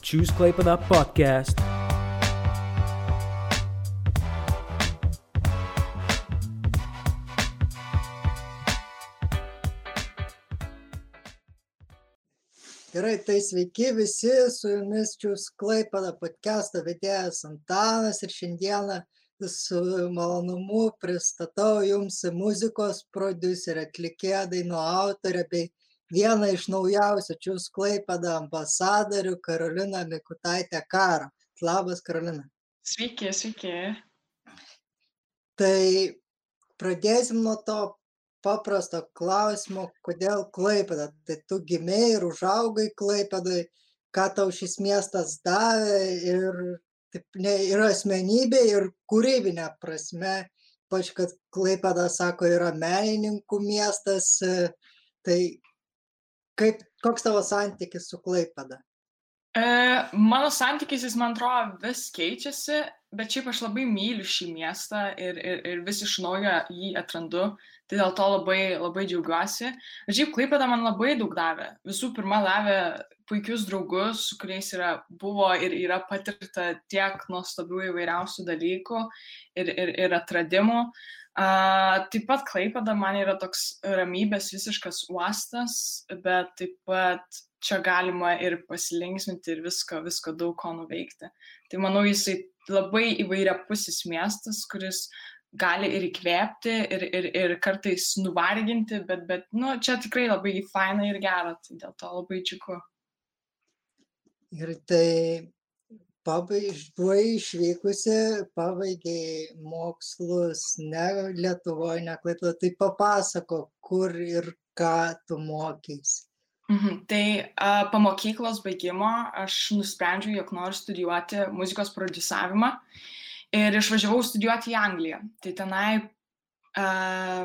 Choose Klaipėda podcast. Gerai, tai sveiki visi, su jumis Čiūs Klaipėda podcast'o vedėjas Antanas ir šiandieną su malonumu pristatau jums muzikos prodiuserę, atlikėją, dainų autorę bei vieną iš naujausių Čiūs Klaipėda ambasadorių Karoliną Mikutaitę Karą. Labas, Karolina. Sveiki, sveiki. Tai pradėsim nuo to paprasto klausimo, kodėl Klaipėda. Tai tu gimėjai ir užaugai Klaipėdai, ką tau šis miestas davė ir, taip, ne, ir asmenybė, ir kūrybinė prasme, pač kad Klaipėda, sako, yra menininkų miestas. Tai kaip, koks tavo santykis su Klaipėda? E, mano santykis, jis man atrodo, vis keičiasi, bet šiaip aš labai myliu šį miestą ir, ir, ir vis iš naujo jį atrandu, tai dėl to labai, labai džiaugiuosi. Šiaip Klaipėda man labai daug davė. Visų pirma, davė puikius draugus, su kuriais yra, buvo ir yra patirta tiek nuostabių įvairiausių dalykų ir, ir, ir atradimų. Uh, taip pat Klaipėda man yra toks ramybės visiškas uostas, bet taip pat čia galima ir pasilinksminti ir visko, visko daug ko nuveikti. Tai manau, jisai labai įvairiapusis miestas, kuris gali ir įkvėpti, ir, ir, ir kartais nuvarginti, bet, bet nu, čia tikrai labai faina ir gera, tai dėl to labai džiugu. Ir tai buvai išvykusi, pabaigiai mokslus ne Lietuvoje, ne Klaipėdoje, tai papasako, kur ir ką tu mokys. Mhm. Tai a, po mokyklos baigimo aš nusprendžiau, jog noriu studijuoti muzikos producavimą ir išvažiavau studijuoti į Angliją. Tai tenai a,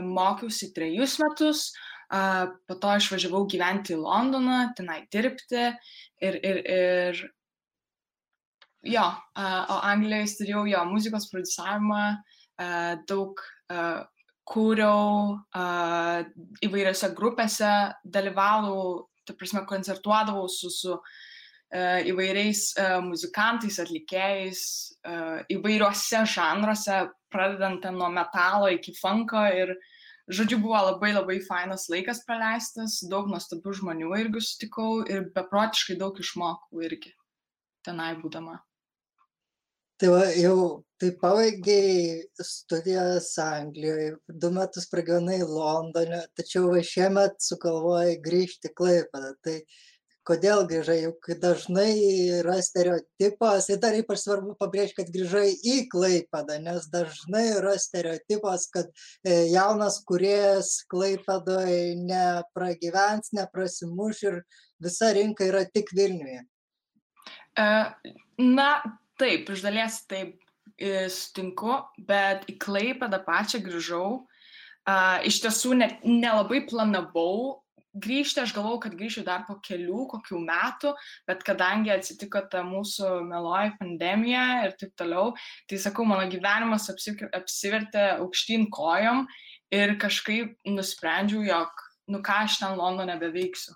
mokiausi trejus metus, a, po to išvažiavau gyventi į Londoną, tenai dirbti ir, ir, ir jo, o Anglijoje studijavau jo muzikos producavimą, a, daug kūriau įvairiose grupėse, dalyvavau ta prasme, koncertuodavau su, su įvairiais muzikantais, atlikėjais, įvairiuose žanruose, pradedant nuo metalo iki funko ir, žodžiu, buvo labai labai fainas laikas praleistas, daug nuostabių žmonių irgi sutikau ir beprotiškai daug išmokau irgi tenai būdama. Tai va, jau tai pabaigiai studijas Anglijoje, du metus pragyvenai Londone, tačiau va šiemet sugalvojai grįžti Klaipėdą. Tai kodėl grįžai, juk dažnai yra stereotipas, ir dar ypač svarbu pabrėžti, kad grįžai į Klaipėdą, nes dažnai yra stereotipas, kad jaunas kuriejas Klaipėdoje nepragyvens, neprasimuš ir visa rinka yra tik Vilniuje. Na, taip, iš dalies taip sutinku, bet į Klaipėdą pačią grįžau. Uh, iš tiesų net nelabai planavau grįžti, aš galvojau, kad grįšiu dar po kelių, kokių metų, bet kadangi atsitiko ta mūsų meloji pandemija ir taip toliau, tai sakau, mano gyvenimas apsivertė aukštyn kojom ir kažkaip nusprendžiau, jog, nu ką aš ten Londone beveiksiu.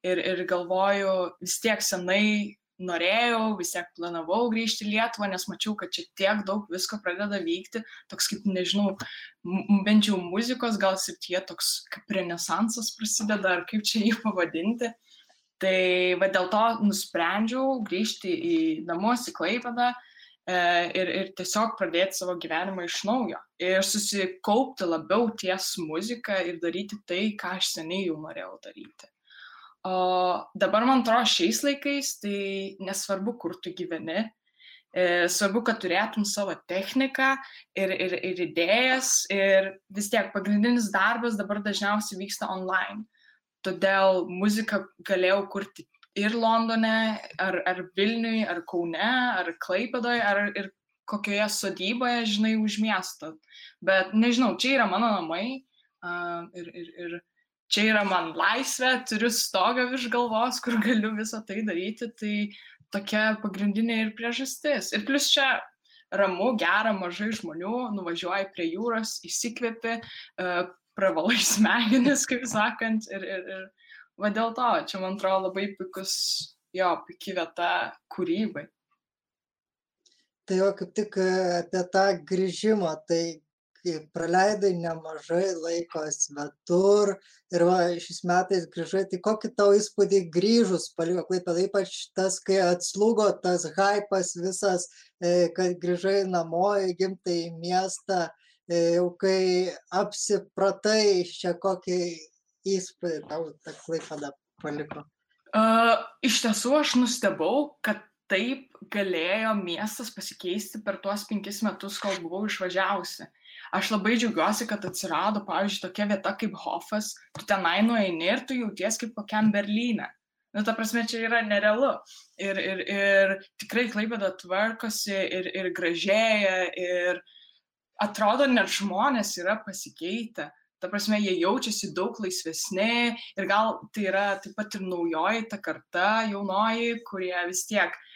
Ir, ir galvoju, vis tiek senai norėjau, vis tiek planavau grįžti į Lietuvą, nes mačiau, kad čia tiek daug visko pradeda vykti, toks kaip, nežinau, bent jau muzikos gal srityje toks kaip renesansas prasideda, ar kaip čia jį pavadinti. Tai va dėl to nusprendžiau grįžti į namus, į Klaipadą e, ir, ir tiesiog pradėti savo gyvenimą iš naujo. Ir susikaupti labiau ties muziką ir daryti tai, ką aš seniai jau norėjau daryti. O dabar, man atrodo, šiais laikais tai nesvarbu, kur tu gyveni, e, svarbu, kad turėtum savo techniką ir, ir, ir idėjas ir vis tiek pagrindinis darbas dabar dažniausiai vyksta online. Todėl muziką galėjau kurti ir Londone, ar, ar Vilniui, ar Kaune, ar Klaipadoje, ar ir kokioje sodyboje, žinai, už miesto. Bet nežinau, čia yra mano namai uh, ir, ir, ir čia yra man laisvė, turiu stogą virš galvos, kur galiu visą tai daryti, tai tokia pagrindinė ir priežastis. Ir plus čia ramu, gera, mažai žmonių, nuvažiuoji prie jūros, įsikvėpi, uh, pravalai smegenis, kaip sakant, ir, ir, ir va dėl to, čia man atrodo labai puikus jo, puikia vieta kūrybai. Tai jo kaip tik e, apie tą grįžimą, tai kai praleidai nemažai laiko svetur ir va šiais metais grįžai, tai kokį tau įspūdį grįžus paliko Klaipėda, ypač tas, kai atslūgo tas hypas visas, e, kad grįžai namo į gimtąjį miestą, e, jau kai apsipratai čia kokį įspūdį tau ta Klaipėda paliko. Uh, iš tiesų aš nustebau, kad taip galėjo miestas pasikeisti per tuos penkis metus, kol buvau išvažiavusi. Aš labai džiaugiuosi, kad atsirado, pavyzdžiui, tokia vieta kaip Hofas, tu tenai nueini ir tu jauties kaip kokiam Berlyne. Nu, ta prasme, čia yra nerealu. Ir, ir, ir tikrai klaipėda tvarkosi ir, ir gražėja ir atrodo, net žmonės yra pasikeitę. Ta prasme, jie jaučiasi daug laisvesni ir gal tai yra taip pat ir naujoji ta karta, jaunoji, kurie vis tiek E,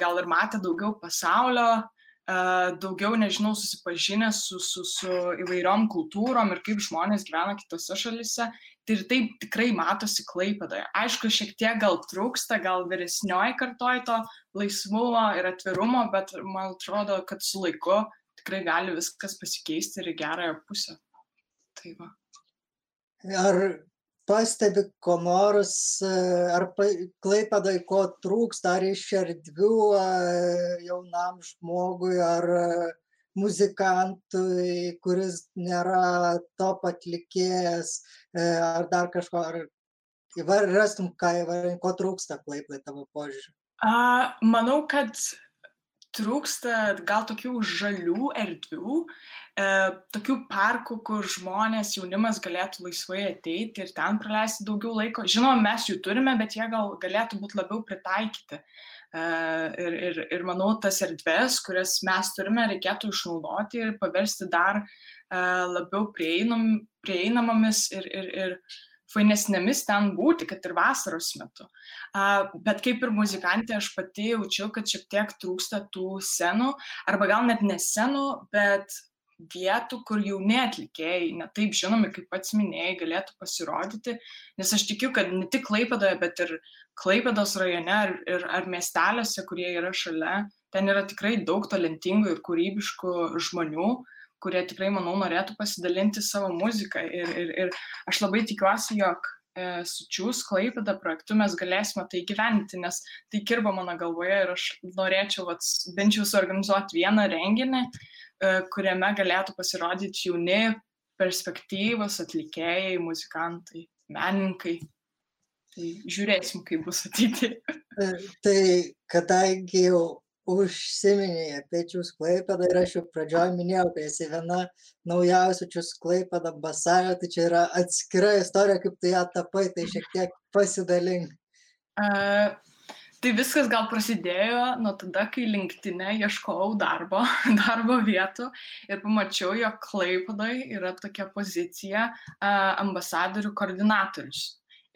gal ir matę daugiau pasaulio, e, daugiau, nežinau, susipažinę su, su, su įvairiom kultūrom ir kaip žmonės gyvena kitose šalise. Tai ir taip tikrai matosi klaipadoje. Aišku, šiek tiek gal trūksta, gal vyresnioji kartoj to laisvumo ir atvirumo, bet man atrodo, kad su laiku tikrai gali viskas pasikeisti ir į gerąją pusę. Tai va. Ar pastebi ko nors, e, ar klaipėdai ko trūksta, ar iš erdvių jaunam žmogui, ar muzikantui, kuris nėra top atlikėjas, e, ar dar kažko, ar įvarastum, ką įvarastum, ko trūksta klaipėdai tavo požiūriu? Manau, kad trūksta gal tokių žalių erdvių, e, tokių parkų, kur žmonės, jaunimas galėtų laisvai ateiti ir ten praleisti daugiau laiko. Žinoma, mes jų turime, bet jie gal galėtų būti labiau pritaikyti. E, ir, ir, ir manau, tas erdves, kurias mes turime, reikėtų išnaudoti ir paversti dar e, labiau prieinam, prieinamomis ir, ir, ir fainesnėmis ten būti, kad ir vasaros metu. Bet kaip ir muzikantė, aš pati jaučiu, kad šiek tiek trūksta tų scenų, arba gal net ne scenų, bet vietų, kur jauni atlikėjai, netaip žinomi, kaip pats minėjai, galėtų pasirodyti, nes aš tikiu, kad ne tik Klaipadoje, bet ir Klaipados rajone ar, ir, ar miesteliuose, kurie yra šalia, ten yra tikrai daug talentingų ir kūrybiškų žmonių, kurie tikrai, manau, norėtų pasidalinti savo muziką. Ir, ir, ir aš labai tikiuosi, jog e, su Čiūs Klaipada projektu mes galėsime tai gyventi, nes tai kirba mano galvoje ir aš norėčiau vat, bent jau suorganizuoti vieną renginį, kuriame galėtų pasirodyti jauni perspektyvos atlikėjai, muzikantai, menininkai. Tai žiūrėsim, kaip bus ateiti. E, tai kadangi jau užsiminėjai apie Čiūs Klaipadą ir aš jau pradžioj minėjau, kai esi viena naujausių Čiūs Klaipada basario, tai čia yra atskira istorija, kaip tu ją tapai, tai šiek tiek pasidalink. Uh, Tai viskas gal prasidėjo nuo tada, kai linktinė ieškojau darbo, darbo vietų ir pamačiau, jog Klaipadai yra tokia pozicija ambasadorių koordinatorius.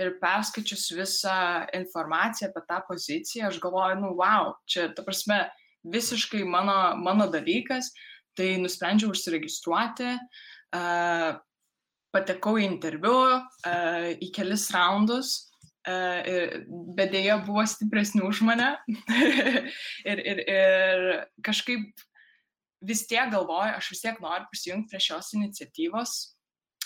Ir perskaičius visą informaciją apie tą poziciją, aš galvoju, nu, wow, čia, ta prasme, visiškai mano, mano dalykas, tai nusprendžiau užsiregistruoti, patekau į interviu, į kelis raundus bet dėja buvo stipresni už mane. ir, ir, ir kažkaip vis tiek galvoju, aš vis tiek noriu prisijungti prie šios iniciatyvos,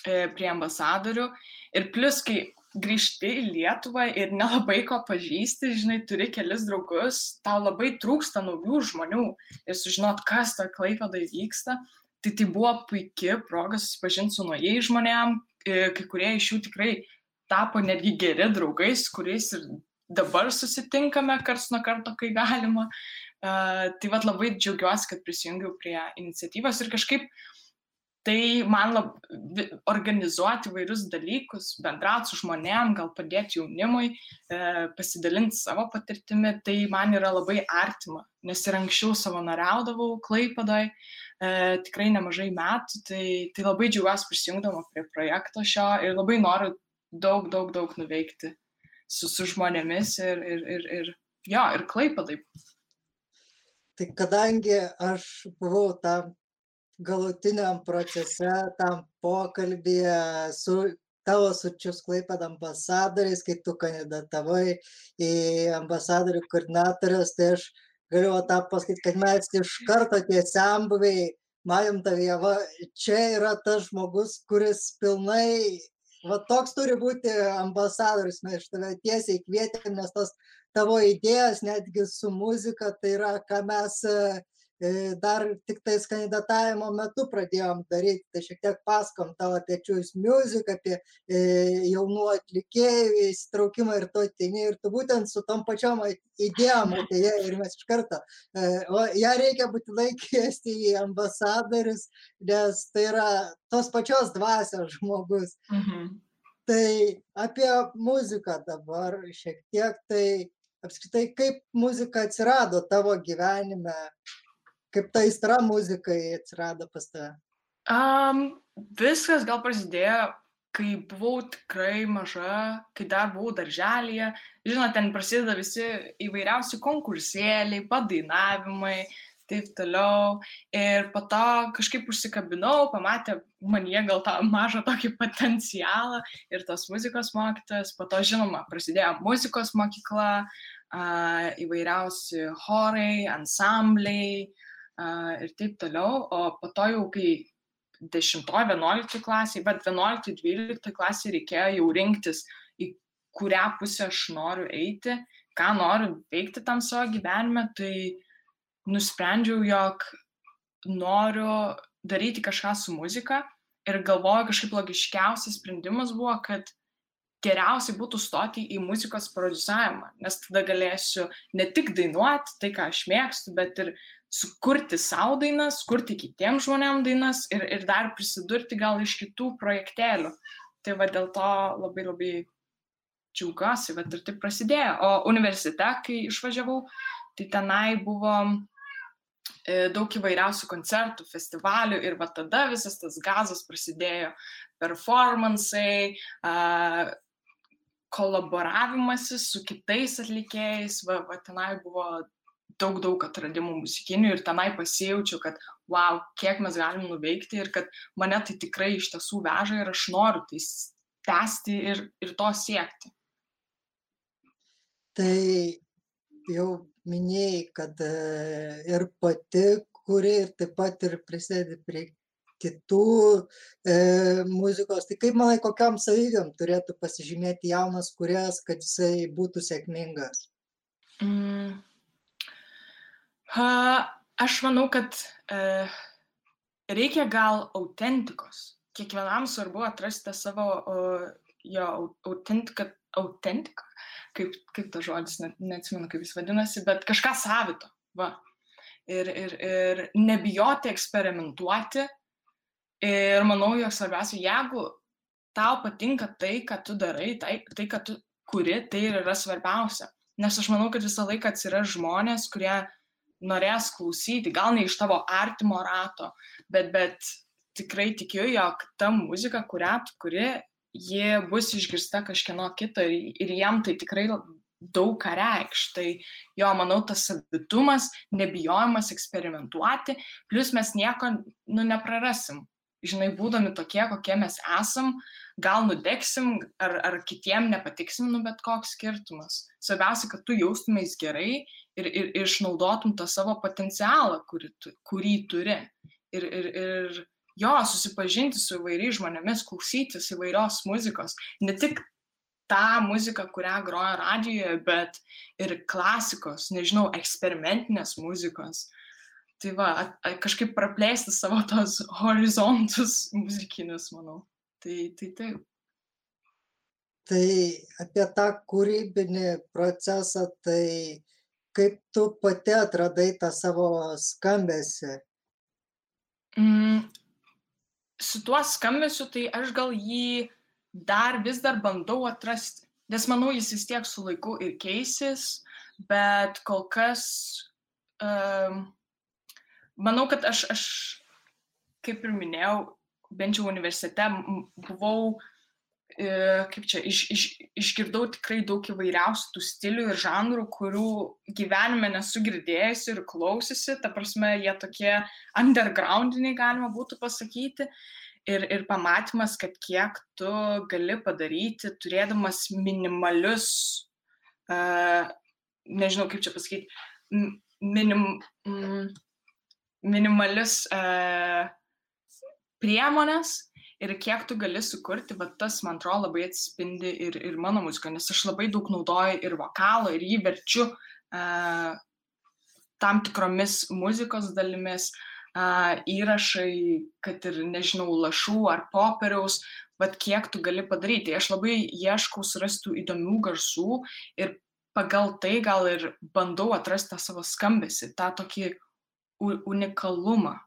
e, prie ambasadorių. Ir plus, kai grįžti į Lietuvą ir nelabai ko pažįsti, žinai, turi kelis draugus, tau labai trūksta naujų žmonių ir sužinot, kas to klaipėdai vyksta. Tai tai buvo puikia proga susipažinti su naujai žmonėm, e, kai kurie iš jų tikrai tapo netgi geri draugais, kuriais ir dabar susitinkame karts nuo karto, kai galima. Uh, tai vad labai džiaugiuosi, kad prisijungiau prie iniciatyvos ir kažkaip tai man lab, organizuoti vairius dalykus, bendrauti su žmonėm, gal padėti jaunimui, e, pasidalinti savo patirtimi, tai man yra labai artima, nes ir anksčiau savanoriaudavau Klaipadoj, e, tikrai nemažai metų, tai, tai labai džiaugiuosi prisijungdama prie projekto šio ir labai noriu daug, daug, daug nuveikti su, su žmonėmis ir, ir, ir, ir jo, ir klaipadai. Tai kadangi aš buvau tam galutiniam procese, tam pokalbėje su tavo sučius Klaipėd ambasadoriais, kai tu kandidatavai į ambasadorių koordinatorius, tai aš galiu tą pasakyti, kad mes iš karto tie sambuviai matėm tavyje, va, čia yra tas žmogus, kuris pilnai, va toks turi būti ambasadorius, mes iš tave tiesiai kvietėm, nes tos tavo idėjas netgi su muzika, tai yra, ką mes dar tik tais kandidatavimo metu pradėjom daryti, tai šiek tiek paskom tavo apie Choice Music, apie e, jaunų atlikėjų įsitraukimą ir to ateini ir tu būtent su tom pačiom idėjom atėjai ir mes iš karto, e, o ją reikia būtinai kviesti į ambasadorius, nes tai yra tos pačios dvasios žmogus. Mhm. Tai apie muziką dabar šiek tiek, tai apskritai kaip muzika atsirado tavo gyvenime, Kaip ta aistra muzikai atsirado pas tave? Um, viskas gal prasidėjo, kai buvau tikrai maža, kai dar buvau darželėje. Žinot, ten prasideda visi įvairiausi konkursėliai, padainavimai, taip toliau. Ir po to kažkaip užsikabinau, pamatė manie gal tą mažą tokį potencialą ir tos muzikos mokytojas. Po to, žinoma, prasidėjo muzikos mokykla, įvairiausi chorai, ansambliai, ir taip toliau, o po to jau kai 10-11 klasiai, bet 11-12 klasiai reikėjo jau rinktis, į kurią pusę aš noriu eiti, ką noriu veikti tam savo gyvenime, tai nusprendžiau, jog noriu daryti kažką su muzika ir galvoju, kažkaip logiškiausias sprendimas buvo, kad geriausiai būtų stoti į muzikos producavimą, nes tada galėsiu ne tik dainuoti tai, ką aš mėgstu, bet ir sukurti savo dainas, kurti kitiems žmonėms dainas ir, ir dar prisidurti gal iš kitų projektėlių. Tai va dėl to labai labai džiaugiuosi, bet ir taip prasidėjo. O universitete, kai išvažiavau, tai tenai buvo e, daug įvairiausių koncertų, festivalių ir va tada visas tas gazas prasidėjo. Performansai, kolaboravimasis su kitais atlikėjais, va, va tenai buvo daug, daug atradimų muzikinių ir tenai pasijaučiu, kad wow, kiek mes galim nuveikti ir kad mane tai tikrai iš tiesų veža ir aš noriu tai tęsti ir, ir to siekti. Tai jau minėjai, kad e, ir pati kuri ir taip pat ir prisidedi prie kitų e, muzikos. Tai kaip manai, kokiam savybėm turėtų pasižymėti jaunas kuriejas, kad jisai būtų sėkmingas? Mm. Aš manau, kad e, reikia gal autentikos. Kiekvienam svarbu atrasti savo jo autentiką, autentiką, kaip, kaip tas žodis, net, neatsimenu, kaip jis vadinasi, bet kažką savito. Va. Ir, ir, ir nebijoti eksperimentuoti. Ir manau, jog svarbiausia, jeigu tau patinka tai, ką tu darai, tai, tai ką tu kuri, tai ir yra svarbiausia. Nes aš manau, kad visą laiką atsiras žmonės, kurie norės klausyti, gal ne iš tavo artimo rato, bet, bet tikrai tikiu, jog ta muzika, kurią tu kuri, ji bus išgirsta kažkieno kito ir, ir jam tai tikrai daug ką reikš. Tai jo, manau, tas savitumas, nebijojimas eksperimentuoti, plus mes nieko nu, neprarasim. Žinai, būdami tokie, kokie mes esam, gal nudegsim ar, ar kitiem nepatiksim, nu bet koks skirtumas. Svarbiausia, kad tu jaustumės gerai ir, ir, ir išnaudotum tą savo potencialą, kurį, kurį turi. Ir, ir, ir jo, susipažinti su įvairiais žmonėmis, klausytis įvairios muzikos. Ne tik tą muziką, kurią groja radijoje, bet ir klasikos, nežinau, eksperimentinės muzikos. Tai va, kažkaip praplėsti savo tos horizontus muzikinius, manau. Tai, tai taip. Tai apie tą kūrybinį procesą, tai kaip tu pati atradai tą savo skambesį? Mm, su tuo skambesiu, tai aš gal jį dar vis dar bandau atrasti, nes manau, jis vis tiek su laiku ir keisis, bet kol kas um, manau, kad aš, aš, kaip ir minėjau, bent jau universitete buvau E, kaip čia, iš, iš, išgirdau tikrai daug įvairiausių tų stilių ir žanrų, kurių gyvenime nesu girdėjusi ir klausysi, ta prasme, jie tokie undergroundiniai, galima būtų pasakyti. ir, ir pamatymas, kad kiek tu gali padaryti, turėdamas minimalius, uh, nežinau kaip čia pasakyti, minim, mm, minimalius uh, priemonės ir kiek tu gali sukurti, bet tas, man atrodo, labai atspindi ir, ir mano muziką, nes aš labai daug naudoju ir vokalo, ir jį verčiu uh, tam tikromis muzikos dalimis, uh, įrašai, kad ir, nežinau, lašų ar popieriaus, bet kiek tu gali padaryti. Aš labai ieškau surastų įdomių garsų ir pagal tai gal ir bandau atrasti tą savo skambesi, tą tokį unikalumą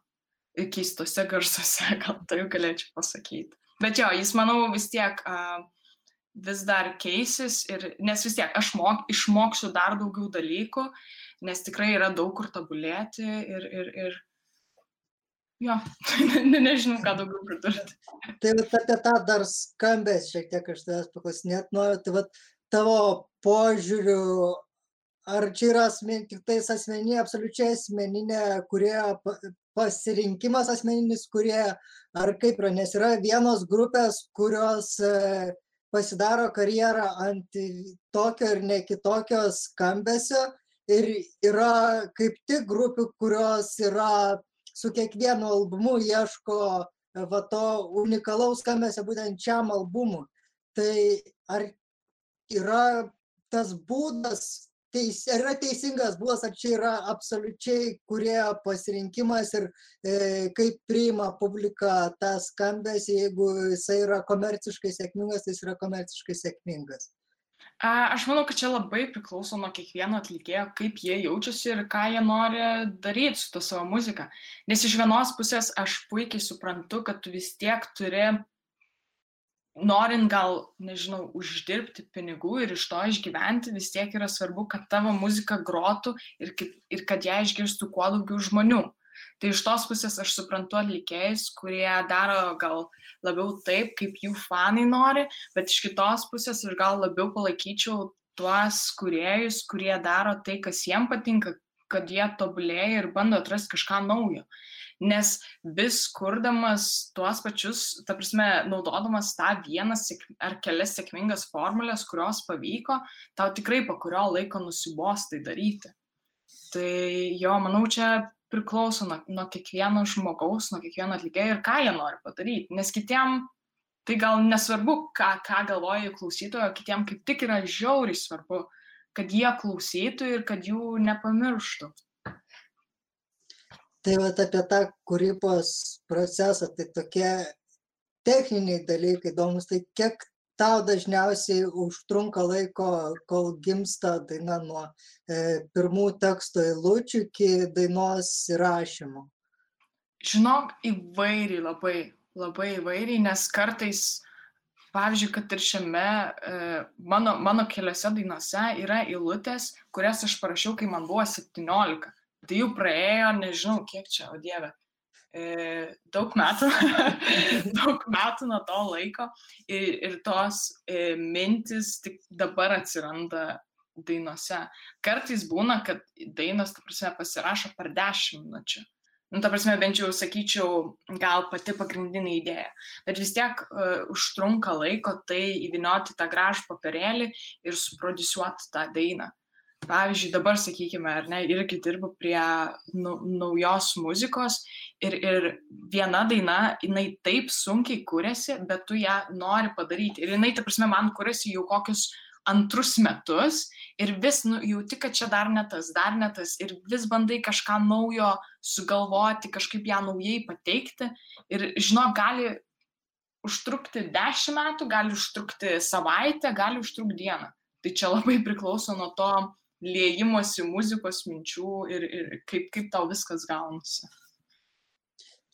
keistose garsuose, gal tai galėčiau pasakyti. Bet jo, jis, manau, vis tiek uh, vis dar keisis, ir, nes vis tiek aš mok, išmoksiu dar daugiau dalykų, nes tikrai yra daug kur tobulėti ir, ir, ir jo, nežinau, ką daugiau pridurti. Tai apie tą dar skambės šiek tiek aš tavęs paklasinėt noriu, tai vat, tavo požiūriu, ar čia yra asmen, tik tais asmeninė, absoliučiai asmeninė, kurie pasirinkimas asmeninis, kurie, ar kaip yra, nes yra vienos grupės, kurios e, pasidaro karjerą ant tokio ir ne kitokio skambesio ir yra kaip tik grupių, kurios yra su kiekvienu albumu ieško e, va to unikalaus skambesio būtent šiam albumui. Tai ar yra tas būdas, teis, ar yra teisingas būdas, ar čia yra absoliučiai kurie pasirinkimas ir e, kaip priima publika tą skambesį, jeigu jisai yra komerciškai sėkmingas, tai jis yra komerciškai sėkmingas. Aš manau, kad čia labai priklauso nuo kiekvieno atlikėjo, kaip jie jaučiasi ir ką jie nori daryti su to savo muzika. Nes iš vienos pusės aš puikiai suprantu, kad tu vis tiek turi norint gal, nežinau, uždirbti pinigų ir iš to išgyventi, vis tiek yra svarbu, kad tavo muzika grotų ir, ir kad ją išgirstų kuo daugiau žmonių. Tai iš tos pusės aš suprantu atlikėjus, kurie daro gal labiau taip, kaip jų fanai nori, bet iš kitos pusės aš gal labiau palaikyčiau tuos kuriejus, kurie daro tai, kas jiem patinka, kad jie tobulėja ir bando atrasti kažką naujo nes vis kurdamas tuos pačius, ta prasme, naudodamas tą vieną ar kelias sėkmingas formulės, kurios pavyko, tau tikrai po kurio laiko nusibos tai daryti. Tai jo, manau, čia priklauso nuo, nuo kiekvieno žmogaus, nuo kiekvieno atlikėjo ir ką jie nori padaryti, nes kitiem tai gal nesvarbu, ką, ką galvoja klausytojo, kitiem kaip tik yra žiauriai svarbu, kad jie klausytų ir kad jų nepamirštų tai vat apie tą kūrybos procesą, tai tokie techniniai dalykai įdomus, tai kiek tau dažniausiai užtrunka laiko, kol gimsta daina nuo e, pirmų teksto eilučių iki dainos įrašymo? Žinok, įvairiai labai, labai įvairiai, nes kartais, pavyzdžiui, kad ir šiame e, mano, mano keliose dainose yra eilutės, kurias aš parašiau, kai man buvo 17. Tai jau praėjo, nežinau, kiek čia, o Dieve, e, daug metų, daug metų nuo to laiko ir, ir tos e, mintis tik dabar atsiranda dainose. Kartais būna, kad dainos, ta prasme, pasirašo per dešimt minučių. Nu, ta prasme, bent jau sakyčiau, gal pati pagrindinė idėja. Bet vis tiek uh, užtrunka laiko tai įvinioti tą gražų papirėlį ir suprodusuoti tą dainą pavyzdžiui dabar sakykime ar ne irgi dirbu prie nu, naujos muzikos ir, ir viena daina, jinai taip sunkiai kūrėsi, bet tu ją nori padaryti. Ir jinai, ta prasme, man kūrėsi jau kokius antrus metus ir vis nu, jauti, kad čia dar ne tas, dar ne tas ir vis bandai kažką naujo sugalvoti, kažkaip ją naujai pateikti ir žinok, gali užtrukti dešimt metų, gali užtrukti savaitę, gali užtrukti dieną. Tai čia labai priklauso nuo to, liejimosi muzikos minčių ir, ir kaip, kaip tau viskas gaunasi.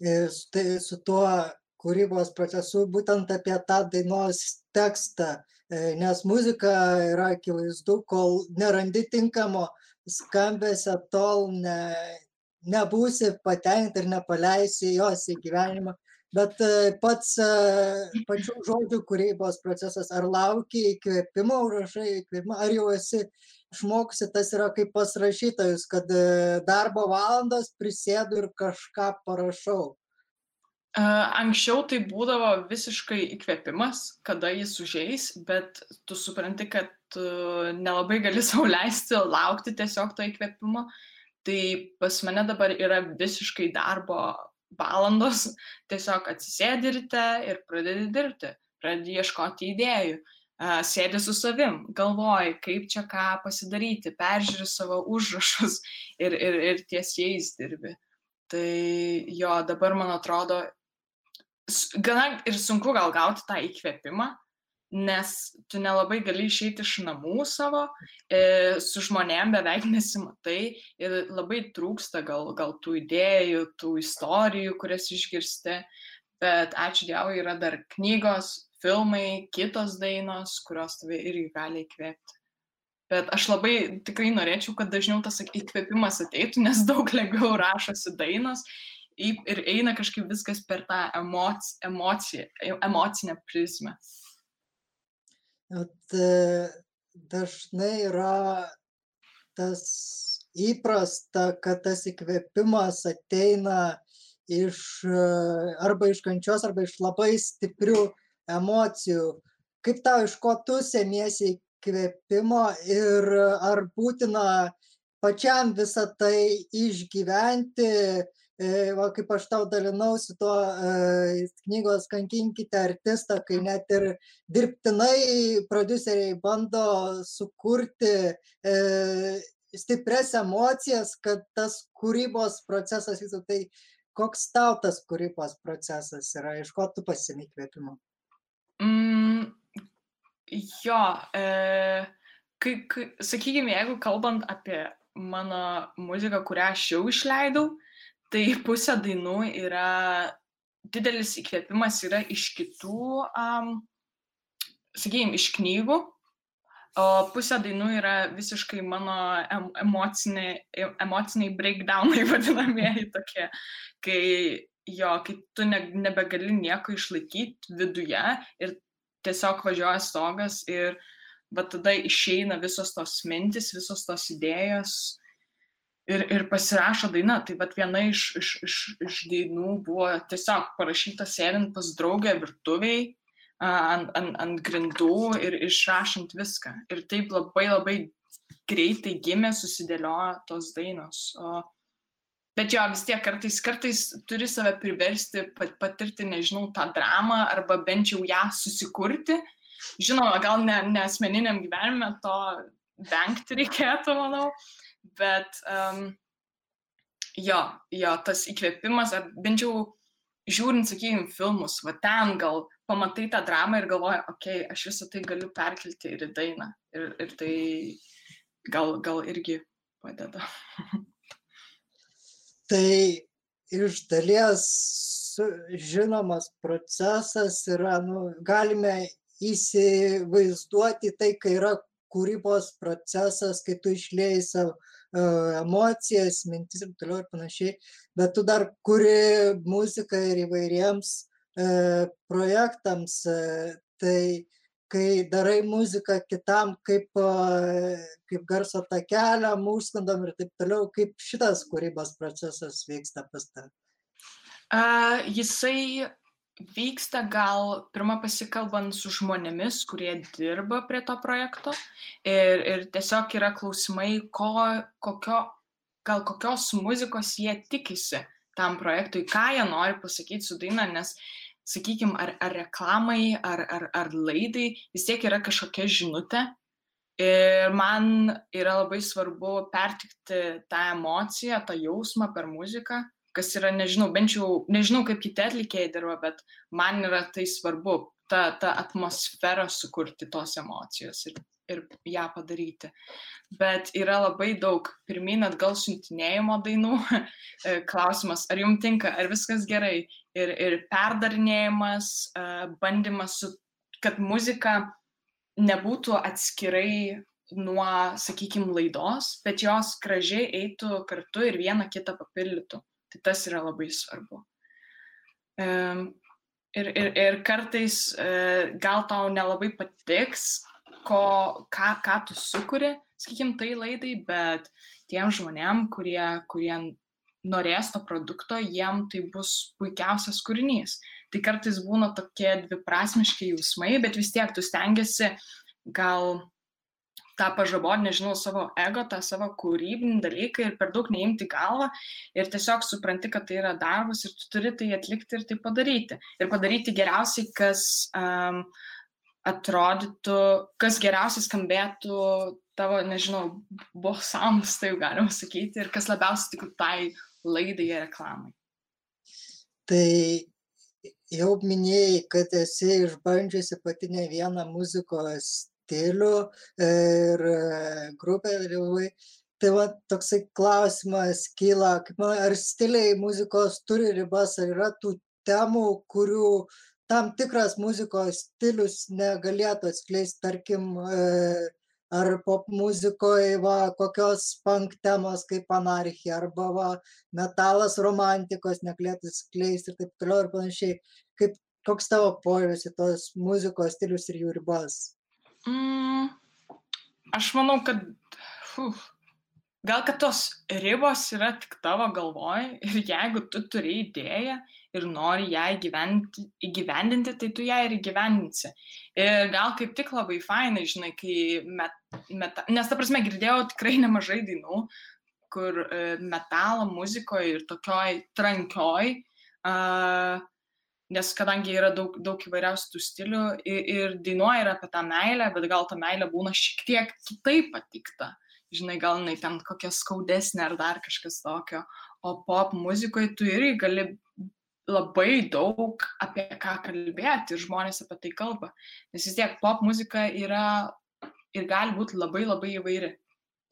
Ir tai su tuo kūrybos procesu būtent apie tą dainos tekstą, e, nes muzika yra akivaizdu, kol nerandi tinkamo skambesio, tol ne, nebūsi patenkinti ir nepaleisi jos į gyvenimą. Bet e, pats e, pačių žodžių kūrybos procesas, ar lauki įkvėpimo, užrašai įkvėpimą, ar jau esi išmokusi, tas yra kaip pas rašytojus, kad e, darbo valandos prisėdu ir kažką parašau. Anksčiau tai būdavo visiškai įkvėpimas, kada jis užeis, bet tu supranti, kad tu nelabai gali sauliaisti laukti tiesiog to įkvėpimo. Tai pas mane dabar yra visiškai darbo valandos, tiesiog atsisėdi ryte ir pradedi dirbti, pradedi ieškoti idėjų, sėdi su savim, galvoji, kaip čia ką pasidaryti, peržiūri savo užrašus ir, ir, ir ties jais dirbi. Tai jo, dabar man atrodo, gana ir sunku gal gauti tą įkvėpimą, nes tu nelabai gali išeiti iš namų savo, e, su žmonėm beveik nesimatai ir labai trūksta gal, gal tų idėjų, tų istorijų, kurias išgirsti, bet ačiū Dievui yra dar knygos, filmai, kitos dainos, kurios tave irgi gali įkvėpti. Bet aš labai tikrai norėčiau, kad dažniau tas įkvėpimas ateitų, nes daug lengviau rašosi dainos ir eina kažkaip viskas per tą emoc, emociją, emocinę prizmę. At, e, dažnai yra tas įprasta, kad tas įkvėpimas ateina iš e, arba iš kančios, arba iš labai stiprių emocijų. Kaip tau iš ko tu semiesi įkvėpimo ir ar būtina pačiam visą tai išgyventi, E, va, kaip aš tau dalinausi tuo e, knygos Kankinkite artistą, kai net ir dirbtinai produceriai bando sukurti e, stipres emocijas, kad tas kūrybos procesas vyktų. Tai koks tau tas kūrybos procesas yra, iš ko tu pasimi kvėpimo? Mm, jo, e, kai, kai, sakykime, jeigu kalbant apie mano muziką, kurią aš jau išleidau, Tai pusė dainų yra didelis įkvėpimas yra iš kitų, um, sakykime, iš knygų, o pusė dainų yra visiškai mano em, emociniai, emociniai breakdownai vadinamieji tokie, kai jo, kai tu ne, nebegali nieko išlaikyti viduje ir tiesiog važiuoja stogas ir bet tada išeina visos tos mintis, visos tos idėjos ir, ir pasirašo daina. Tai vat viena iš, iš, iš, iš dainų buvo tiesiog parašyta sėdint pas draugę virtuviai ant, ant, ant grindų ir išrašant viską. Ir taip labai labai greitai gimė, susidėliojo tos dainos. O, bet jo, vis tiek kartais, kartais turi save priversti patirti, nežinau, tą dramą arba bent jau ją susikurti. Žinoma, gal ne, ne asmeniniam gyvenime to vengti reikėtų, manau, bet um, jo, jo, tas įkvėpimas, ar bent jau žiūrint, sakykime, filmus, va ten gal pamatai tą dramą ir galvoji, okei, okay, aš visą tai galiu perkelti ir į dainą. Ir, ir tai gal, gal irgi padeda. tai iš dalies žinomas procesas yra, nu, galime įsivaizduoti tai, kai yra kūrybos procesas, kai tu išlėjai savo emocijas, mintis ir toliau ir panašiai, bet tu dar kuri muziką ir įvairiems e, projektams, e, tai kai darai muziką kitam kaip, kaip garso takelę, mūskandom ir taip toliau, kaip šitas kūrybos procesas vyksta pas tave? Uh, jisai vyksta gal pirmą pasikalbant su žmonėmis, kurie dirba prie to projekto ir, ir tiesiog yra klausimai, ko, kokio, gal kokios muzikos jie tikisi tam projektui, ką jie nori pasakyti su daina, nes, sakykime, ar, ar reklamai, ar, ar, ar laidai vis tiek yra kažkokia žinutė. Ir man yra labai svarbu pertikti tą emociją, tą jausmą per muziką kas yra, nežinau, bent jau, nežinau, kaip kiti atlikėjai dirba, bet man yra tai svarbu, ta, ta atmosfera sukurti tos emocijos ir, ir ją padaryti. Bet yra labai daug pirmin atgal siuntinėjimo dainų. E, klausimas, ar jums tinka, ar viskas gerai. Ir, ir perdarinėjimas, e, bandymas, su, kad muzika nebūtų atskirai nuo, sakykime, laidos, bet jos gražiai eitų kartu ir vieną kitą papildytų. Tai tas yra labai svarbu. Ir, ir, ir kartais e, gal tau nelabai patiks, ko, ką, ką tu sukuri, sakykim, tai laidai, bet tiem žmonėm, kurie, kurie norės to produkto, jiem tai bus puikiausias kūrinys. Tai kartais būna tokie dviprasmiški jausmai, bet vis tiek tu stengiasi gal tą pažaboti, nežinau, savo ego, tą savo kūrybinį dalyką ir per daug neimti galvą ir tiesiog supranti, kad tai yra darbas ir tu turi tai atlikti ir tai padaryti. Ir padaryti geriausiai, kas um, atrodytų, kas geriausiai skambėtų tavo, nežinau, bosams, tai galima sakyti, ir kas labiausiai tiktų tai laidai ir reklamai. Tai jau minėjai, kad esi išbandžiusi pati ne vieną muzikos stilių ir grupę dalyvavai. Tai va toksai klausimas kyla, ar stiliai muzikos turi ribas, ar yra tų temų, kurių tam tikras muzikos stilius negalėtų atskleisti, tarkim, ar pop muzikoje va kokios punk temos kaip anarchija, arba va metalas romantikos negalėtų atskleisti ir taip toliau ir panašiai kaip koks tavo požiūris į tos muzikos stilius ir jų ribas? Mm, aš manau, kad uf, gal kad tos ribos yra tik tavo galvoj ir jeigu tu turi idėją ir nori ją įgyvendinti, įgyvendinti tai tu ją ir įgyvendinsi. Ir gal kaip tik labai fainai, žinai, kai met, met, nes ta prasme girdėjau tikrai nemažai dainų, kur e, metalo muzikoje ir tokioj trankioj uh, nes kadangi yra daug, daug įvairiausių tų stilių ir, ir dainuoja ir apie tą meilę, bet gal ta meilė būna šiek tiek kitaip patikta. Žinai, gal jinai ten kokia skaudesnė ar dar kažkas tokio. O pop muzikoje tu irgi gali labai daug apie ką kalbėti ir žmonės apie tai kalba. Nes vis tiek pop muzika yra ir gali būti labai labai įvairi.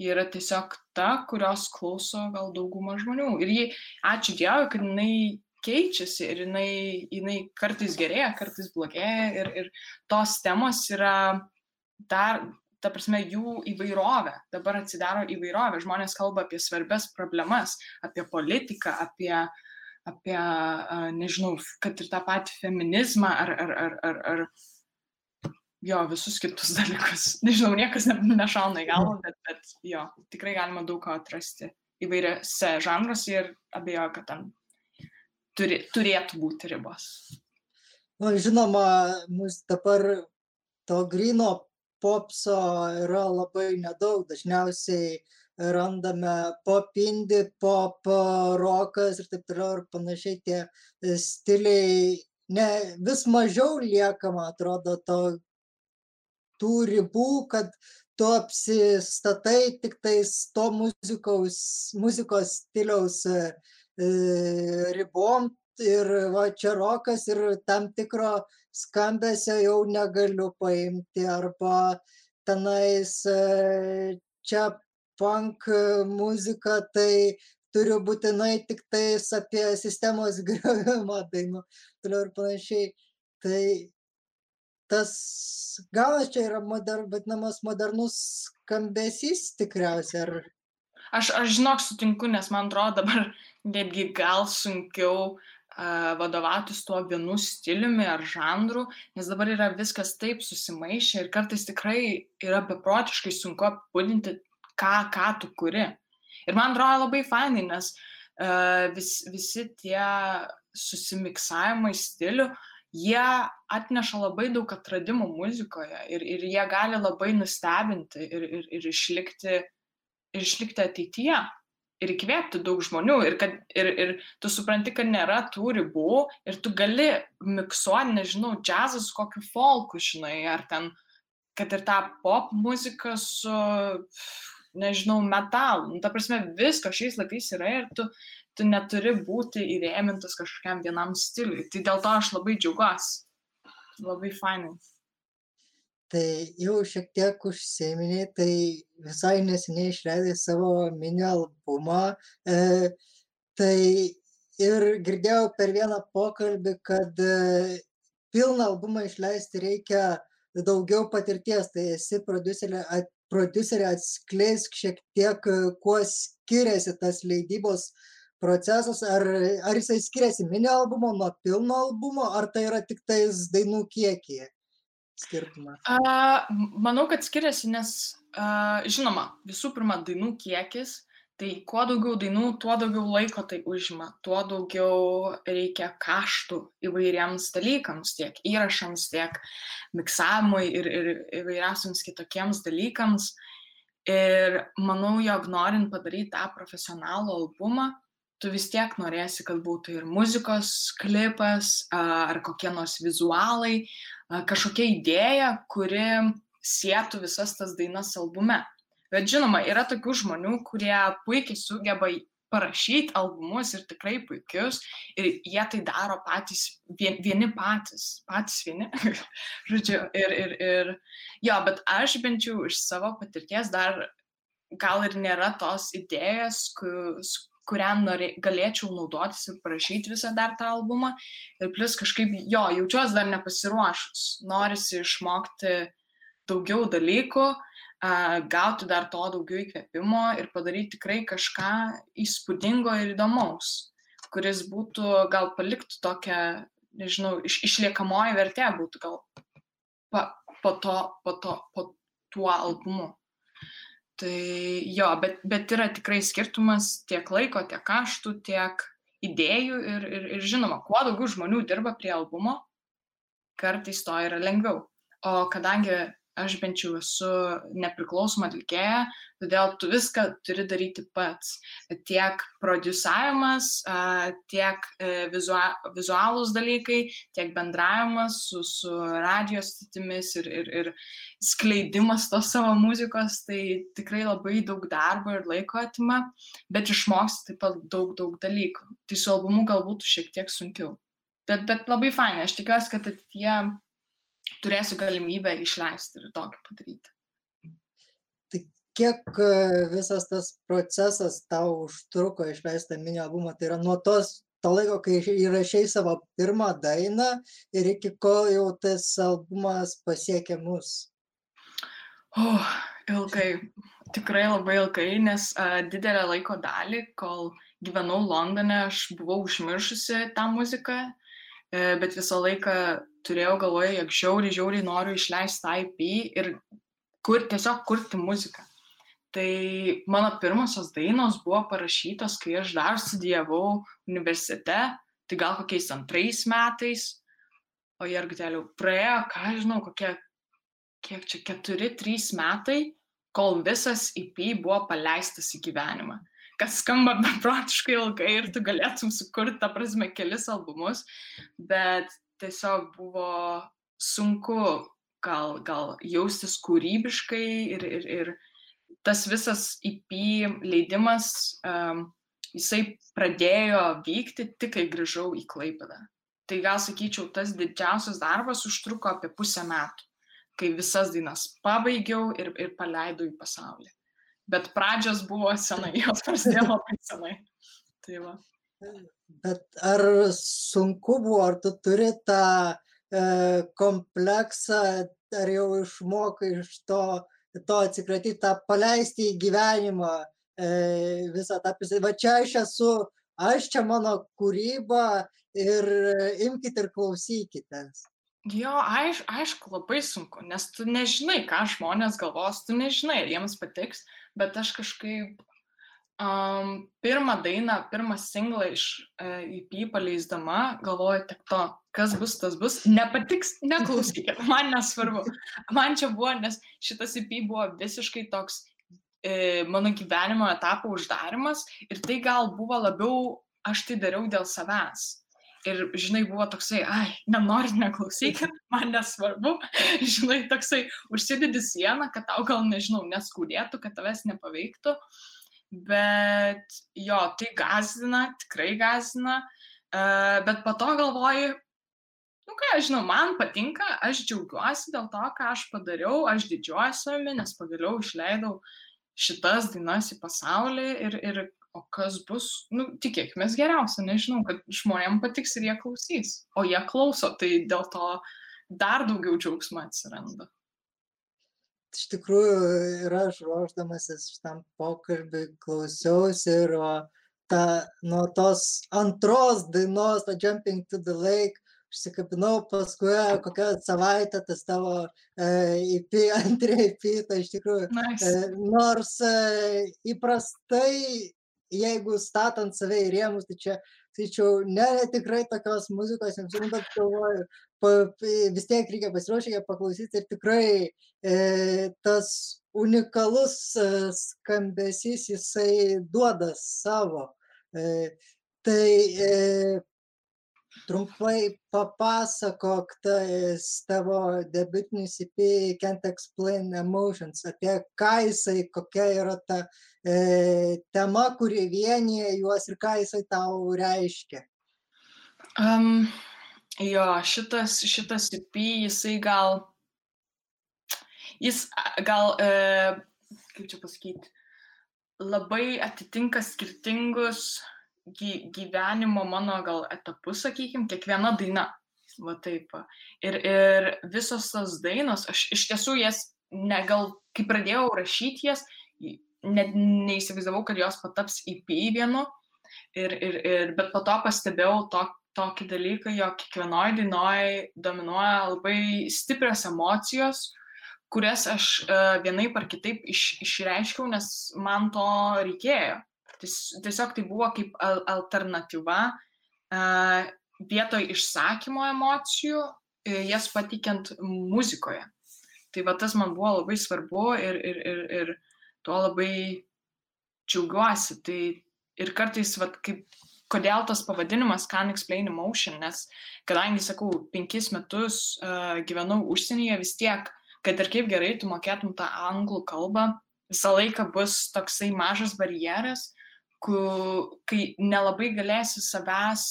Yra tiesiog ta, kurios klauso gal dauguma žmonių. Ir jį, ačiū Dievui, kad jinai keičiasi ir jinai, jinai kartais gerėja, kartais blogėja ir, ir tos temos yra dar, ta prasme, jų įvairovė. Dabar atsidaro įvairovė. Žmonės kalba apie svarbias problemas, apie politiką, apie, apie nežinau, kad ir tą patį feminizmą ar, ar, ar, ar, ar jo, visus kitus dalykus. Nežinau, niekas ne, nešauna į galvą, bet, bet jo, tikrai galima daug ko atrasti įvairiose žanruose ir abejoju, kad ten turi, turėtų būti ribos. Na, žinoma, mus dabar to grino popso yra labai nedaug. Dažniausiai randame pop indie, pop rokas ir taip toliau ir panašiai tie stiliai. Ne, vis mažiau lieka, man atrodo, to, tų ribų, kad tu apsistatai tik tais to muzikos, muzikos stiliaus E, ribom ir va čia rokas ir tam tikro skambesio jau negaliu paimti arba tenais e, čia punk muzika, tai turiu būtinai tik tais apie sistemos griovimą dainų, toliau ir panašiai. Tai tas galas čia yra moder, vadinamas modernus skambesys tikriausiai. Ar... Aš, aš žinok, sutinku, nes man atrodo dabar netgi gal sunkiau uh, vadovautis tuo vienu stiliumi ar žanru, nes dabar yra viskas taip susimaišę ir kartais tikrai yra beprotiškai sunku apibūdinti, ką, ką tu kuri. Ir man atrodo labai fainai, nes uh, vis, visi tie susimiksavimai stilių, jie atneša labai daug atradimų muzikoje ir, ir jie gali labai nustebinti ir, ir, ir, išlikti, ir išlikti ateityje ir įkvėpti daug žmonių ir, kad, ir, ir tu supranti, kad nėra tų ribų ir tu gali miksuoti, nežinau, džiazas su kokiu folku, žinai, ar ten, kad ir tą pop muziką su, nežinau, metalu. Nu, ta prasme, visko šiais laikais yra ir tu, tu neturi būti įrėmintas kažkokiam vienam stiliui. Tai dėl to aš labai džiaugiuosi. Labai fainai tai jau šiek tiek užsiminei, tai visai neseniai išleidai savo mini albumą. E, tai ir girdėjau per vieną pokalbį, kad e, pilną albumą išleisti reikia daugiau patirties, tai esi producerė, at, producerė atskleisk šiek tiek, kuo skiriasi tas leidybos procesas, ar, ar jisai skiriasi mini albumo nuo pilno albumo, ar tai yra tik tais dainų kiekyje skirtumą? A, manau, kad skiriasi, nes, a, žinoma, visų pirma, dainų kiekis, Tai kuo daugiau dainų, tuo daugiau laiko tai užima, tuo daugiau reikia kaštų įvairiems dalykams, tiek įrašams, tiek miksavimui ir, ir įvairiausiams kitokiems dalykams. Ir manau, jog norint padaryti tą profesionalų albumą, tu vis tiek norėsi, kad būtų ir muzikos klipas, ar kokie nors vizualai, kažkokia idėja, kuri sėtų visas tas dainas albume. Bet žinoma, yra tokių žmonių, kurie puikiai sugeba parašyti albumus ir tikrai puikius ir jie tai daro patys, vien, vieni patys, patys vieni. Žodžiu, ir, ir, ir jo, bet aš bent jau iš savo patirties dar gal ir nėra tos idėjos, su kuriam norė, galėčiau naudotis ir parašyti visą dar tą albumą. Ir plus kažkaip, jo, jaučiuosi dar nepasiruošus. Norisi išmokti daugiau dalykų, gauti dar to daugiau įkvėpimo ir padaryti tikrai kažką įspūdingo ir įdomaus, kuris būtų gal paliktų tokią, nežinau, iš, išliekamoji vertė būtų gal pa, po, to, po, to, po tuo albumu. Tai jo, bet, bet yra tikrai skirtumas tiek laiko, tiek kaštų, tiek idėjų ir, ir, ir žinoma, kuo daugiau žmonių dirba prie albumo, kartais to yra lengviau. O kadangi aš bent jau esu nepriklausoma atlikėja, todėl tu viską turi daryti pats. Tiek produsavimas, tiek e, vizualūs dalykai, tiek bendravimas su, su radijos statimis ir, ir, ir skleidimas tos savo muzikos, tai tikrai labai daug darbo ir laiko atima, bet išmoksti taip pat daug, daug dalykų. Tai su albumu galbūt šiek tiek sunkiau. Bet, bet labai fainai, aš tikiuosi, kad ateityje turėsiu galimybę išleisti ir tokį padaryti. Tai kiek e, visas tas procesas tau užtruko išleisti mini albumą, tai yra nuo tos to laiko, kai įrašiai savo pirmą dainą ir iki kol jau tas albumas pasiekė mus? Oh, ilgai, tikrai labai ilgai, nes uh, didelę laiko dalį, kol gyvenau Londone, aš buvau užmiršusi tą muziką, uh, bet visą laiką turėjau galvoje, jog žiauriai, žiauriai noriu išleisti IP ir kur, tiesiog kurti muziką. Tai mano pirmosios dainos buvo parašytos, kai aš dar studijavau universitete, tai gal kokiais antrais metais, o jergutėliau praėjo, ką žinau, kokie, kiek čia, keturi, trys metai, kol visas IP buvo paleistas į gyvenimą. Kas skamba beprotiškai ilgai ir tu galėtum sukurti, ta prasme, kelis albumus, bet tiesiog buvo sunku gal, gal jaustis kūrybiškai ir, ir, ir tas visas IP leidimas, um, jisai pradėjo vykti tik kai grįžau į Klaipadą. Tai gal sakyčiau, tas didžiausias darbas užtruko apie pusę metų, kai visas dainas pabaigiau ir, ir paleidau į pasaulį. Bet pradžios buvo senai, jos prasidėjo labai senai. Tai va. Bet ar sunku buvo, ar tu turi tą e, kompleksą, ar jau išmokai iš to, to atsikratyti, tą paleisti į gyvenimą e, visą tą. Va čia aš esu, aš čia mano kūryba ir imkite ir klausykitės. Jo, aiš, aišku, labai sunku, nes tu nežinai, ką žmonės galvos, tu nežinai, ar jiems patiks, bet aš kažkaip Um, pirmą dainą, pirmą singlą iš uh, EP paleisdama, galvoju tik to, kas bus, tas bus, nepatiks, neklausykit, man nesvarbu. Man čia buvo, nes šitas EP buvo visiškai toks e, mano gyvenimo etapo uždarimas ir tai gal buvo labiau, aš tai dariau dėl savęs. Ir, žinai, buvo toksai, ai, nenorit, neklausykit, man nesvarbu, žinai, toksai, užsidedi sieną, kad tau gal, nežinau, neskudėtų, kad tavęs nepaveiktų. Uh, bet jo, tai gazina, tikrai gazina, bet po to galvoju, nu ką, aš žinau, man patinka, aš džiaugiuosi dėl to, ką aš padariau, aš didžiuoju savimi, nes pagaliau išleidau šitas dainas į pasaulį ir, ir o kas bus, nu, tikėkime geriausia, nežinau, kad žmonėms patiks ir jie klausys, o jie klauso, tai dėl to dar daugiau džiaugsmo atsiranda iš tikrųjų ir aš ruošdamasis šitam pokalbiui klausiausi ir o, ta, nuo tos antros dainos, ta Jumping to the Lake, užsikabinau paskui kokią savaitę tas tavo IP, antrį IP, tai iš tikrųjų, Nice. nors įprastai, jeigu statant save į rėmus, tai čia, sakyčiau, ne tikrai tokios muzikos, jums žinau, bet galvoju, pa, vis tiek reikia pasiruošę ją paklausyti ir tikrai e, tas unikalus e, skambesys jisai duoda savo. E, tai e, trumpai papasakok tas tavo debutinis EP Can't Explain Emotions, apie ką jisai, kokia yra ta e, tema, kuri vienyje juos ir ką jisai tau reiškia. Um, jo, šitas, šitas IP, jisai gal, jis gal, e, kaip čia pasakyti, labai atitinka skirtingus gy, gyvenimo mano gal etapus, sakykime, kiekviena daina. Va taip. Ir, ir visos tos dainos, aš iš tiesų jas, ne, gal kai pradėjau rašyti jas, net neįsivaizdavau, kad jos pataps IP vienu. Ir, ir, ir, bet po to pastebėjau to, tokį dalyką, jog kiekvienoje dainoje dominuoja labai stiprios emocijos, kurias aš uh, vienaip ar kitaip iš, išreiškiau, nes man to reikėjo. Ties, tiesiog tai buvo kaip al alternatyva uh, vietoj išsakymo emocijų, uh, jas pateikiant muzikoje. Tai va tas man buvo labai svarbu ir, ir, ir, ir tuo labai džiaugiuosi. Tai ir kartais, va, kaip, kodėl tas pavadinimas Can't Explain Emotion, nes kadangi, sakau, penkis metus uh, gyvenau užsienyje, vis tiek, kad ir kaip gerai tu mokėtum tą anglų kalbą, visą laiką bus toksai mažas barjeras, kai nelabai galėsi savęs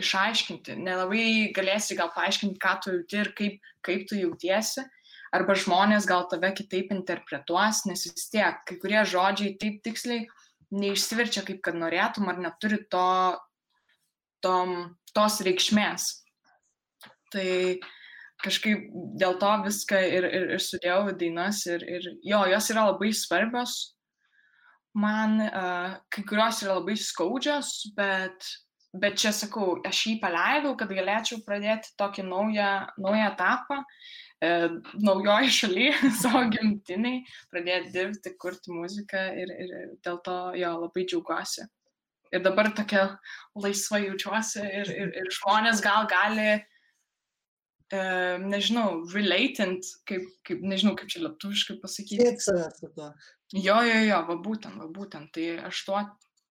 išaiškinti, nelabai galėsi gal paaiškinti, ką tu jauti ir kaip, kaip tu jautiesi, arba žmonės gal tave kitaip interpretuos, nes vis tiek kai kurie žodžiai taip tiksliai neišsiverčia, kaip kad norėtum, ar neturi to, tom, tos reikšmės. Tai kažkaip dėl to viską ir, ir, ir sudėjau į dainas ir, ir jo, jos yra labai svarbios. Man uh, kai kurios yra labai skaudžios, bet, bet čia sakau, aš jį paleidau, kad galėčiau pradėti tokį naują, naują etapą, naujoje šalyje, savo gimtiniai, pradėti dirbti, kurti muziką ir, ir dėl to jo labai džiaugiuosi. Ir dabar tokia laisva jaučiuosi ir, ir, ir žmonės gal gali nežinau, relatant, kaip, kaip, nežinau, kaip čia lietuviškai pasakyti. Kiek savęs su tuo? Jo, jo, jo, va būtent, va būtent. Tai aš to,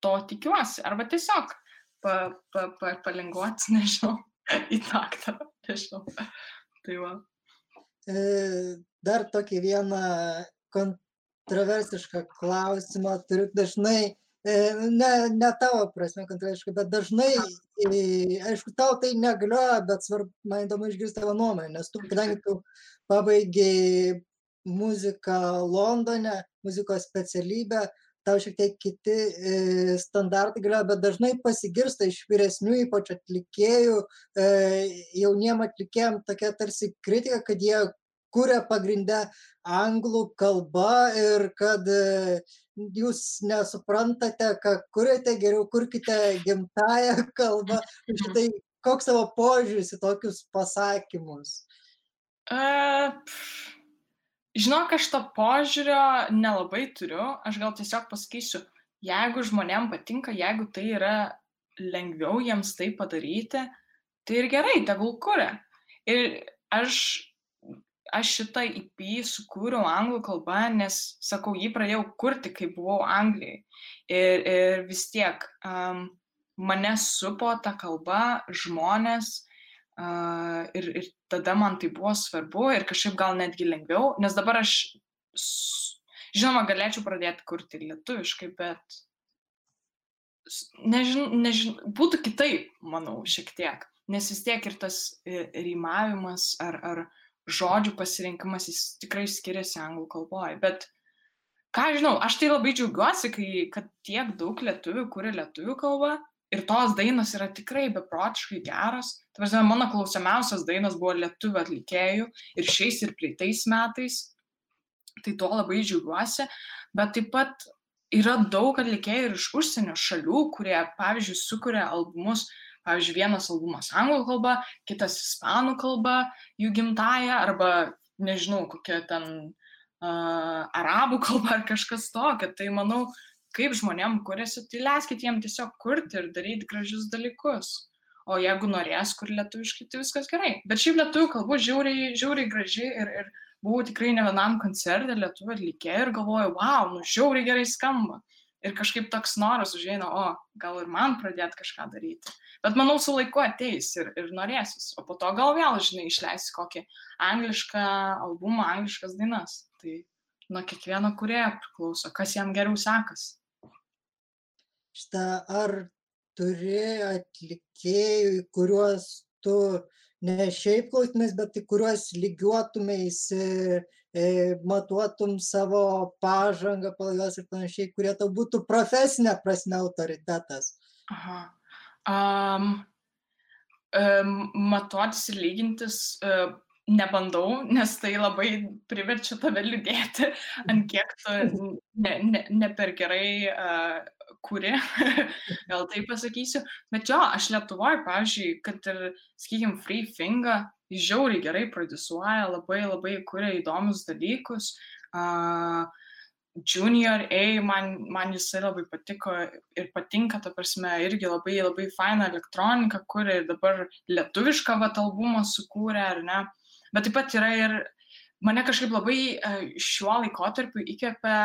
to tikiuosi. Arba tiesiog pa, pa, pa, palinguoti, nežinau, į taktą, nežinau. Tai va. E, dar tokį vieną kontroversišką klausimą turiu. Dažnai E, ne, ne tavo prasme kontroversiškai, bet dažnai, aišku, tau tai negalioja, bet svarbu, man įdomu išgirsti tavo nuomonę, nes tu, kadangi tu pabaigiai muziką Londone, muzikos specialybę, tau šiek tiek kiti e, standartai galioja, bet dažnai pasigirsta iš vyresnių, ypač atlikėjų, e, jauniem atlikėjim tokia tarsi kritika, kad jie kuria pagrindę anglų kalba ir kad jūs nesuprantate, ką kuriate, geriau kurkite gimtają kalbą. Šitai koks savo požiūris į tokius pasakymus? Uh, žinok, aš to požiūrio nelabai turiu. Aš gal tiesiog pasakysiu, jeigu žmonėm patinka, jeigu tai yra lengviau jiems tai padaryti, tai ir gerai, tegul kuria. Ir aš aš šitą IP sukūriau anglų kalba, nes, sakau, jį pradėjau kurti, kai buvau Anglijai. Ir, ir vis tiek um, mane supo ta kalba, žmonės. Ir, ir tada man tai buvo svarbu ir kažkaip gal netgi lengviau, nes dabar aš, žinoma, galėčiau pradėti kurti lietuviškai, bet nežin, nežin, būtų kitaip, manau, šiek tiek. Nes vis tiek ir tas rimavimas ar, ar žodžių pasirinkimas jis tikrai skiriasi anglų kalboje. Bet ką žinau, aš tai labai džiaugiuosi, kai, kad tiek daug lietuvių kuria lietuvių kalbą ir tos dainos yra tikrai beprotiškai geros. Tavarsime, mano klausiamiausias dainos buvo lietuvių atlikėjų ir šiais ir prieitais metais. Tai tuo labai džiaugiuosi, bet taip pat yra daug atlikėjų ir iš užsienio šalių, kurie, pavyzdžiui, sukuria albumus pavyzdžiui, vienas albumas anglų kalba, kitas ispanų kalba, jų gimtaja, arba nežinau, kokia ten uh, arabų kalba ar kažkas tokio. Tai manau, kaip žmonėm kuriasi, tai leiskit jiem tiesiog kurti ir daryti gražius dalykus. O jeigu norės kur lietuviškai, tai viskas gerai. Bet šiaip lietuvių kalbų žiauriai, žiauriai graži ir, ir buvau tikrai ne vienam koncerte lietuvių atlikėjų ir galvojau, wow, nu žiauriai gerai skamba. Ir kažkaip toks noras užeina, o gal ir man pradėti kažką daryti. Bet manau, su laiku ateis ir, ir norėsis. O po to gal vėl, žinai, išleisi kokį anglišką albumą, angliškas dainas. Tai nuo kiekvieno kurėjo priklauso, kas jam geriau sekasi. Šitą ar turi atlikėjų, kuriuos tu ne šiaip klausimais, bet į kuriuos lygiuotumeisi, e, matuotum savo pažangą pagal juos ir panašiai, kurie tau būtų profesinė prasme autoritetas. Aha. Um, um, matuotis ir lygintis uh, nebandau, nes tai labai priverčia tave liūdėti, ant kiek tu ne, ne, ne per gerai uh, kuri, gal taip pasakysiu. Bet jo, aš Lietuvoje, pavyzdžiui, kad ir, sakykim, Free Finger, žiauriai gerai produsuoja, labai labai kuria įdomius dalykus. Uh, Junior A, man, man jisai labai patiko ir patinka, ta prasme, irgi labai labai faina elektronika, kuria ir dabar lietuvišką vat albumą sukūrė, ar ne. Bet taip pat yra ir mane kažkaip labai šiuo laikotarpiu įkvėpia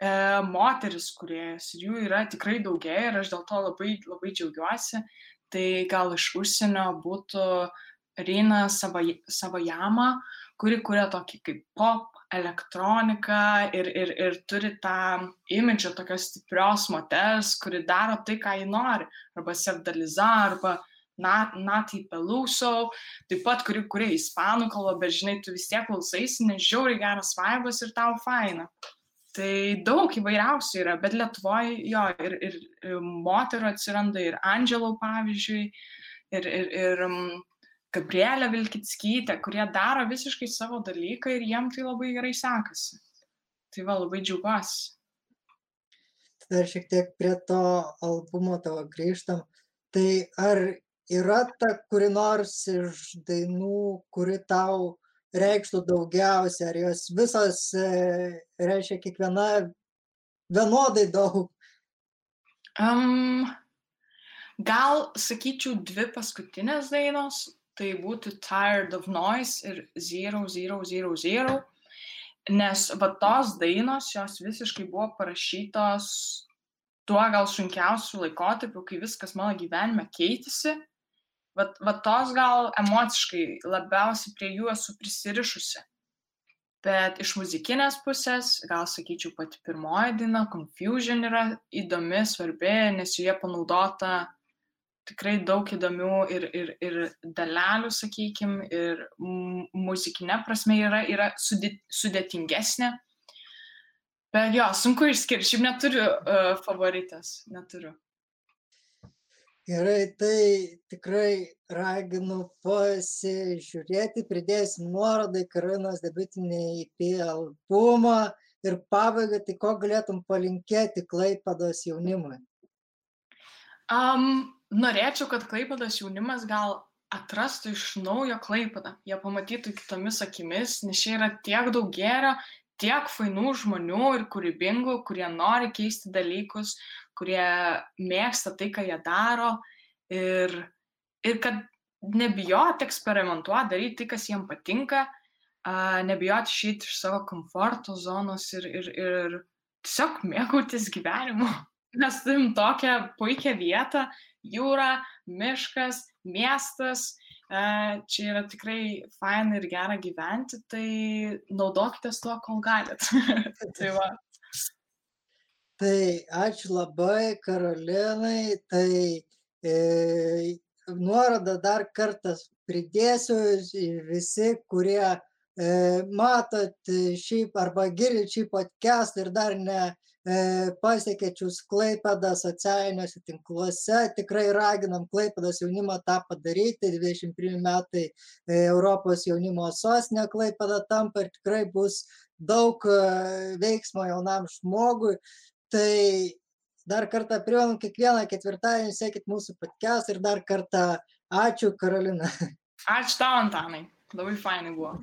e, moteris kuriejas ir jų yra tikrai daugėja ir aš dėl to labai, labai džiaugiuosi. Tai gal iš užsienio būtų Reina Savajama, kuri kuria tokį kaip pop, elektroniką ir, ir, ir turi tą imidžą tokios stiprios moters, kuri daro tai, ką ji nori. Arba Sevdaliza, arba Nati Peluso, taip pat kuri kuria ispanų kalbą, bet žinai, tu vis tiek klausaisi, nes žiauriai geras vaibas ir tau faina. Tai daug įvairiausių yra, bet Lietuvoje jo ir, ir, ir moterų atsiranda, ir Angelų pavyzdžiui, ir, ir, ir mm, Gabrielė Vilkitskytė, kurie daro visiškai savo dalyką ir jiem tai labai gerai sekasi. Tai va, labai džiaugiuosi. Dar šiek tiek prie to albumo tavo grįžtam. Tai ar yra ta kuri nors iš dainų, kuri tau reikštų daugiausia, ar jos visos e, reiškia kiekviena vienodai daug? Um, gal sakyčiau dvi paskutinės dainos, tai būtų Tired of Noise ir 0000, nes va tos dainos, jos visiškai buvo parašytos tuo gal sunkiausiu laikotarpiu, kai viskas mano gyvenime keitėsi vat, vat tos gal emociškai labiausiai prie jų esu prisirišusi. Bet iš muzikinės pusės, gal sakyčiau, pati pirmoji daina, Confusion yra įdomi, svarbi, nes joje panaudota tikrai daug įdomių ir, ir, ir dalelių, sakykime, ir muzikinė prasme yra, yra sudėtingesnė. Bet jo, sunku išskirti, šiaip neturiu uh, favoritas, neturiu. Gerai, tai tikrai raginu pasižiūrėti, pridėsim nuorodą į Karinos debiutinį IP albumą ir pabaigai, tai ko galėtum palinkėti Klaipados jaunimui? Um, norėčiau, kad Klaipados jaunimas gal atrastų iš naujo Klaipadą, jie pamatytų kitomis akimis, nes čia yra tiek daug gėrio, tiek fainų žmonių ir kūrybingų, kurie nori keisti dalykus, kurie mėgsta tai, ką jie daro ir, ir kad nebijoti eksperimentuoti, daryti tai, kas jiems patinka, nebijoti išeiti iš savo komforto zonos ir, ir, ir tiesiog mėgautis gyvenimu. Mes turim tokią puikią vietą - jūra, miškas, miestas. Čia yra tikrai faina ir gera gyventi, tai naudokite tuo, kol galit. tai va. Tai ačiū labai, Karolinai. Tai e, nuorodą dar kartą pridėsiu visi, kurie e, matot šį arba girdit šį podcastą ir dar ne e, pasiekėčius Klaipedą socialiniuose tinkluose. Tikrai raginam Klaipedas jaunimą tą padaryti. 21 metai e, Europos jaunimo sostinė Klaipeda tampa ir tikrai bus daug e, veiksmo jaunam žmogui tai dar kartą primenu, kiekvieną ketvirtadienį sekit mūsų podcast ir dar kartą ačiū Karolina. Ačiū tau, Antanai. Labai fainai buvo.